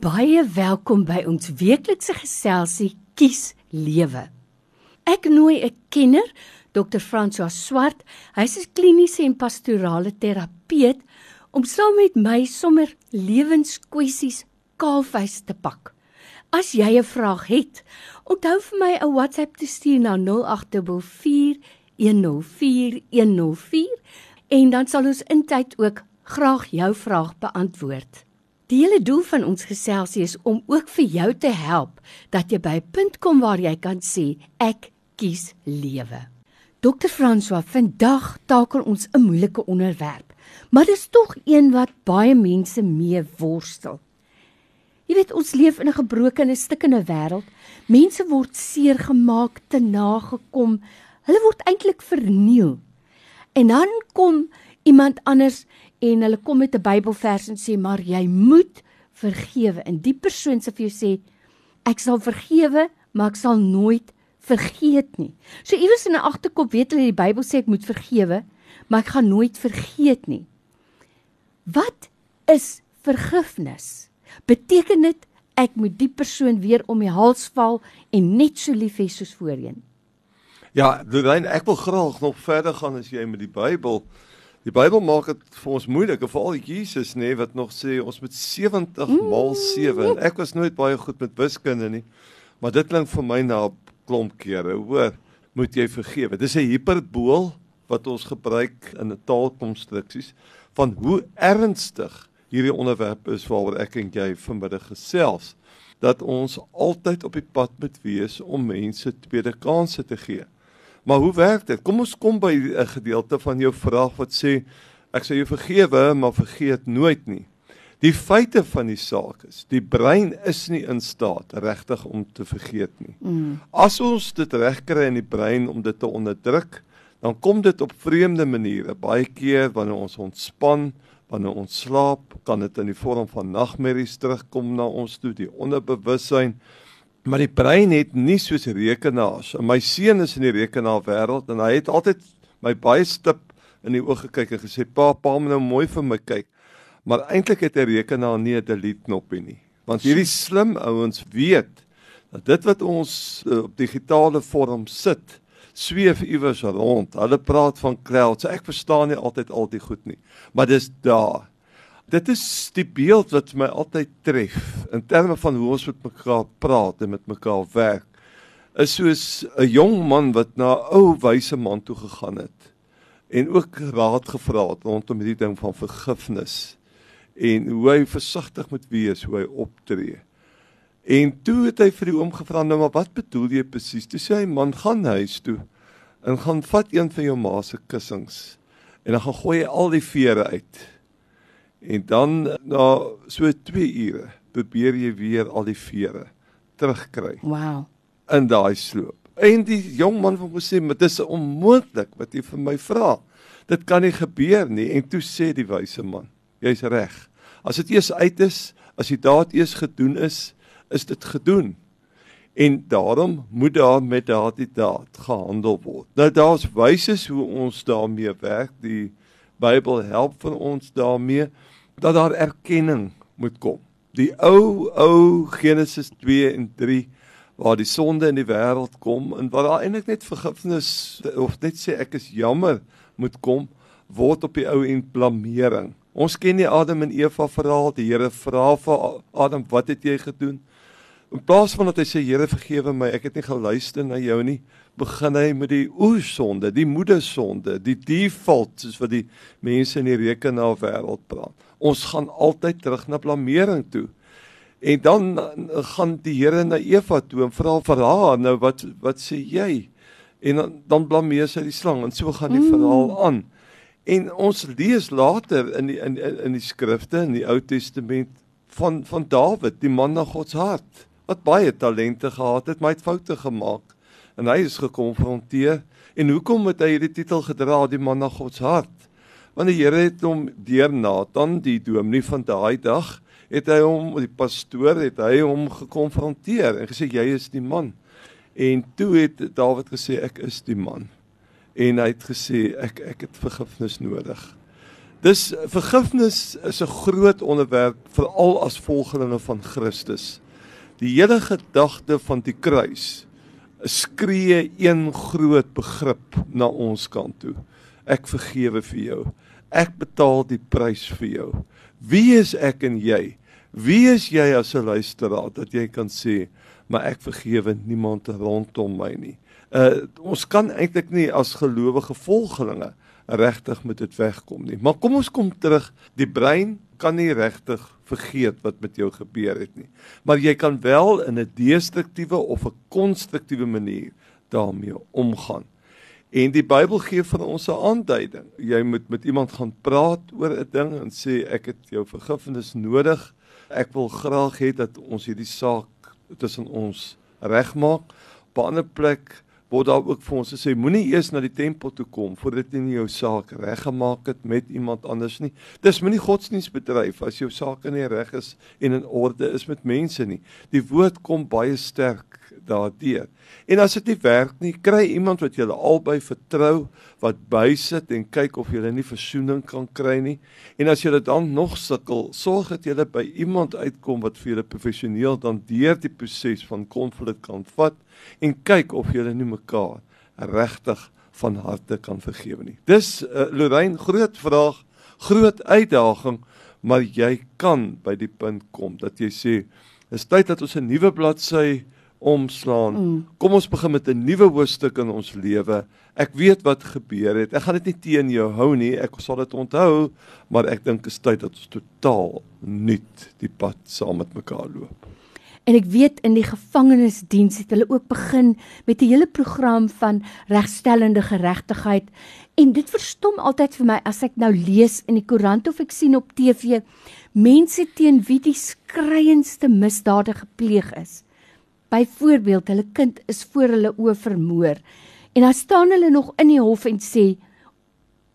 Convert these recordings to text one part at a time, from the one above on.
Baie welkom by ons weeklikse geselsie Kies Lewe. Ek nooi 'n kenner, Dr. François Swart. Hy's 'n kliniese en pastorale terapeut om saam met my sommer lewenskwessies kaalvuis te pak. As jy 'n vraag het, onthou vir my 'n WhatsApp te stuur na 0824104104 en dan sal ons intyd ook graag jou vraag beantwoord. Die hele doel van ons geselsie is om ook vir jou te help dat jy by 'n punt kom waar jy kan sê ek kies lewe. Dr. François, vandag takel ons 'n moeilike onderwerp, maar dis tog een wat baie mense mee worstel. Jy weet ons leef in 'n gebroke en stikkende wêreld. Mense word seer gemaak, te nagekom. Hulle word eintlik verniel. En dan kom iemand anders en hulle kom met 'n Bybelvers en sê maar jy moet vergewe. En die persoon sê vir jou sê ek sal vergewe, maar ek sal nooit vergeet nie. So iewers in 'n agterkop weet hulle die Bybel sê ek moet vergewe, maar ek gaan nooit vergeet nie. Wat is vergifnis? Beteken dit ek moet die persoon weer om die hals val en net so lief hê soos voorheen? Ja, Lorraine, ek wil graag nog verder gaan as jy met die Bybel. Die Bybel maak dit vir ons moeilik, veral Jesus nê nee, wat nog sê ons moet 70 maal 7. Ek was nooit baie goed met wiskunde nie. Maar dit klink vir my na 'n klomp kere. Hoor, moet jy vergewe. Dis 'n hiperbool wat ons gebruik in 'n taalkonstruksies van hoe ernstig hierdie onderwerp is waaroor ek en jy vanmiddag gesels dat ons altyd op die pad moet wees om mense tweede kansse te gee. Maar hoe werk dit? Kom ons kom by 'n gedeelte van jou vraag wat sê ek sê jy vergewe, maar vergeet nooit nie. Die feite van die saak is, die brein is nie in staat regtig om te vergeet nie. Mm. As ons dit regkry in die brein om dit te onderdruk, dan kom dit op vreemde maniere. Baie keer wanneer ons ontspan, wanneer ons slaap, kan dit in die vorm van nagmerries terugkom na ons toe, die onderbewussyn. Maar die brein het nie soos rekenaars. My seun is in die rekenaar wêreld en hy het altyd my baie stip in die oë gekyk en gesê: "Pa, pa moet nou mooi vir my kyk." Maar eintlik het 'n rekenaar nie 'n delete knoppie nie. Want hierdie slim ouens weet dat dit wat ons uh, op digitale vorm sit, sweef iewers rond. Hulle praat van clouds. Ek verstaan nie altyd al die goed nie, maar dis daar dit is die beeld wat my altyd tref in terme van hoe ons met mekaar praat en met mekaar werk is soos 'n jong man wat na 'n ou wyse man toe gegaan het en ook raad gevra het rondom hierdie ding van vergifnis en hoe hy versigtig moet wees hoe hy optree. En toe het hy vir die oom gevra nou maar wat bedoel jy presies? Toe sê hy man gaan huis toe en gaan vat een van jou ma se kussings en dan gaan gooi hy al die vere uit. En dan na so 2 ure probeer jy weer al die vere terugkry. Wow. In daai sloop. En die jong man van hom sê, "Maar dit is onmoontlik wat jy vir my vra. Dit kan nie gebeur nie." En toe sê die wyse man, "Jy's reg. As dit eers uit is, as die daad eers gedoen is, is dit gedoen." En daarom moet daar met daardie daad gehandel word. Nou daar's wyse hoe ons daarmee werk. Die Bybel help van ons daarmee dat daar erkenning moet kom. Die ou ou Genesis 2 en 3 waar die sonde in die wêreld kom en waar daar eintlik net vergifnis of net sê ek is jammer moet kom word op die ou en blamering. Ons ken die Adam en Eva verhaal. Die Here vra vir Adam, "Wat het jy gedoen?" In plaas van dat hy sê, "Here, vergewe my, ek het nie geluister na jou nie," begin hy met die oorsonde, die moedersonde, die default soos wat die mense in die rekenaar wêreld praat. Ons gaan altyd terug na blamering toe. En dan gaan die Here na Eva toe en vra vir haar, nou wat wat sê jy? En dan, dan blameer sy die slang en so gaan die mm. verhaal aan. En ons lees later in die in in die skrifte in die Ou Testament van van Dawid, die man na God se hart, wat baie talente gehad het, maar het foute gemaak en hy is gekonfronteer. En hoekom het hy hierdie titel gedra, die man na God se hart? Want die Here het hom deur Nathan, die dominee van daai dag, het hy hom, die pastoor het hy hom gekonfronteer en gesê jy is die man. En toe het Dawid gesê ek is die man. En hy het gesê ek ek het vergifnis nodig. Dis vergifnis is 'n groot onderwerp veral as volgelinge van Christus. Die hele gedagte van die kruis skree een groot begrip na ons kant toe. Ek vergewe vir jou. Ek betaal die prys vir jou. Wie is ek en jy? Wie is jy as 'n luisteraar dat jy kan sê, "Maar ek vergewe niemand rondom my nie." Uh ons kan eintlik nie as gelowige volgelinge regtig met dit wegkom nie. Maar kom ons kom terug. Die brein kan nie regtig vergeet wat met jou gebeur het nie. Maar jy kan wel in 'n destruktiewe of 'n konstruktiewe manier daarmee omgaan. En die Bybel gee vir ons 'n aanduiding. Jy moet met iemand gaan praat oor 'n ding en sê ek het jou vergifnis nodig. Ek wil graag hê dat ons hierdie saak tussen ons regmaak. Op 'n ander plek word daar ook vir ons gesê moenie eers na die tempel toe kom voordat jy jou saak reggemaak het met iemand anders nie. Dis moenie godsdienstbedryf as jou saak nie reg is en in orde is met mense nie. Die woord kom baie sterk daardeur. En as dit nie werk nie, kry iemand wat julle albei vertrou wat bysit en kyk of julle nie versoening kan kry nie. En as julle dan nog sukkel, sorg dat julle by iemand uitkom wat vir julle professioneel dan deur die proses van konflik kan vat en kyk of julle nie mekaar regtig van harte kan vergewe nie. Dis uh, Lorraine groot vraag, groot uitdaging, maar jy kan by die punt kom dat jy sê, is tyd dat ons 'n nuwe bladsy omslaan. Mm. Kom ons begin met 'n nuwe hoofstuk in ons lewe. Ek weet wat gebeur het. Ek gaan dit nie teen jou hou nie. Ek sal dit onthou, maar ek dink dit is tyd dat ons totaal nuut die pad saam met mekaar loop. En ek weet in die gevangenisdiens het hulle ook begin met 'n hele program van regstellende geregtigheid en dit verstom altyd vir my as ek nou lees in die koerant of ek sien op TV mense teen wie die skreiendste misdade gepleeg is. Byvoorbeeld, hulle kind is voor hulle oë vermoor en dan staan hulle nog in die hof en sê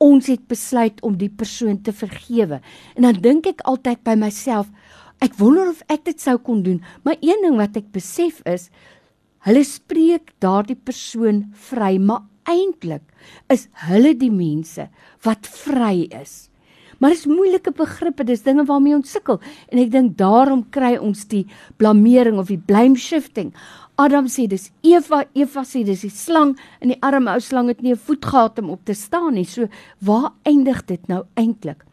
ons het besluit om die persoon te vergewe. En dan dink ek altyd by myself, ek wonder of ek dit sou kon doen. Maar een ding wat ek besef is, hulle spreek daardie persoon vry, maar eintlik is hulle die mense wat vry is. Maar dit is moeilike begrippe, dis dinge waarmee ons sukkel en ek dink daarom kry ons die blameering of die blame shifting. Adam sê dis Eva, Eva sê dis die slang en die arme ou slang het nie 'n voet gehad om op te staan nie. So waar eindig dit nou eintlik?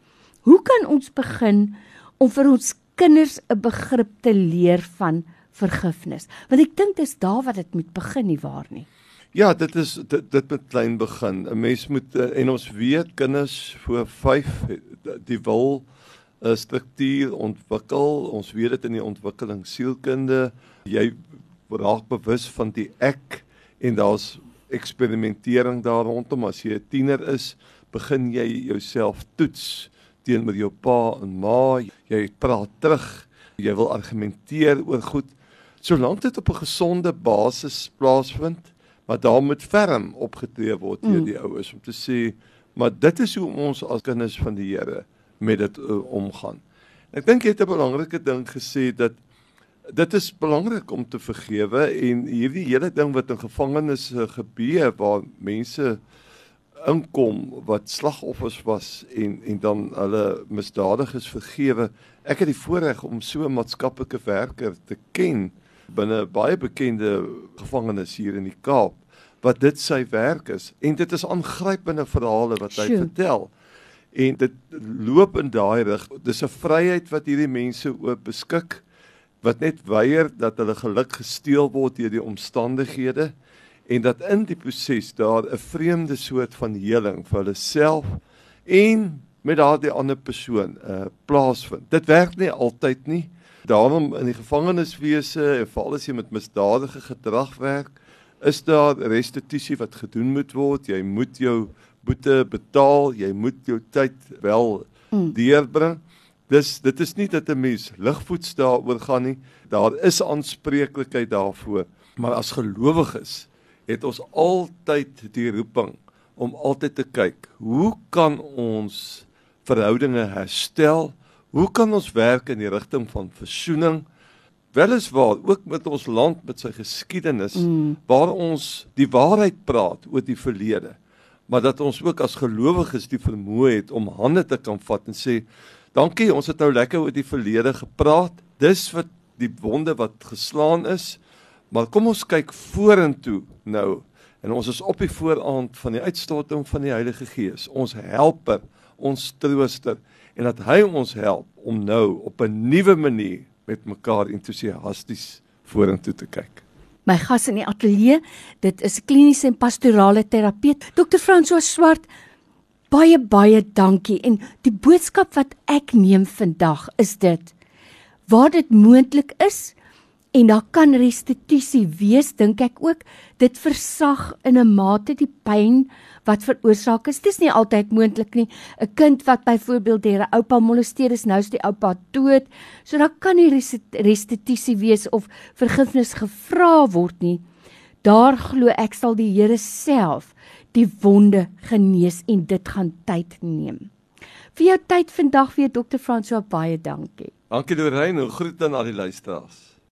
Hoe kan ons begin om vir ons kinders 'n begrip te leer van vergifnis? Want ek dink dis daar wat dit moet begin nie waar nie. Ja, dit is dit dit met klein begin. 'n Mens moet eh, en ons weet kinders voor 5 die wil 'n eh, struktuur ontwikkel. Ons weet dit in die ontwikkeling sielkunde. Jy raak bewus van die ek en daar's eksperimentering daar rondom as jy 'n tiener is, begin jy jouself toets teenoor jou pa en ma. Jy praat terug. Jy wil argumenteer oor goed. Solank dit op 'n gesonde basis plaasvind, maar daar moet ferm opgetree word deur mm. die ouers om te sê maar dit is hoe ons as kinders van die Here met dit uh, omgaan. Ek dink jy het 'n belangrike ding gesê dat dit is belangrik om te vergewe en hierdie hele ding wat in gevangenisse gebeur waar mense inkom wat slagoffers was en en dan hulle misdadigers vergewe. Ek het die voorreg om so 'n maatskaplike werker te ken binne baie bekende gevangenis hier in die Kaap wat dit sy werk is en dit is aangrypende verhale wat hy Sjoe. vertel en dit loop in daai rig dis 'n vryheid wat hierdie mense ook beskik wat net weier dat hulle geluk gesteel word deur die omstandighede en dat in die proses daar 'n vreemde soort van heling vir hulle self en met daardie ander persoon uh plaasvind. Dit werk nie altyd nie. Daarom in die gevangeniswese en veral as jy met misdadige gedrag werk, is daar restituisie wat gedoen moet word. Jy moet jou boete betaal, jy moet jou tyd wel mm. deurbring. Dis dit is nie dat 'n mens ligvoets daaroor gaan nie. Daar is aanspreeklikheid daarvoor. Maar as gelowiges het ons altyd die roeping om altyd te kyk, hoe kan ons verhoudinge herstel? Hoe kan ons werk in die rigting van versoening? Weliswaar ook met ons land met sy geskiedenis mm. waar ons die waarheid praat oor die verlede. maar dat ons ook as gelowiges die vermoë het om hande te kan vat en sê dankie ons het nou lekker oor die verlede gepraat dis wat die wonde wat geslaan is maar kom ons kyk vorentoe nou en ons is op die vooraand van die uitstorting van die Heilige Gees ons helper ons trooster en dat hy ons help om nou op 'n nuwe manier met mekaar entoesiasties vorentoe te kyk my gas in die ateljee. Dit is kliniese en pastorale terapeut Dr. François Swart. Baie baie dankie en die boodskap wat ek neem vandag is dit waar dit moontlik is en daar kan restituisie wees dink ek ook dit versag in 'n mate die pyn wat veroorsaak is. Dis nie altyd moontlik nie. 'n Kind wat byvoorbeeld deur 'n oupa molesteer is, nou is die oupa dood. So dan kan nie restituisie wees of vergifnis gevra word nie. Daar glo ek sal die Here self die wonde genees en dit gaan tyd neem. Vir jou tyd vandag weer Dr. François baie dankie. Dankie Lorraine, groet aan al die luisteraars.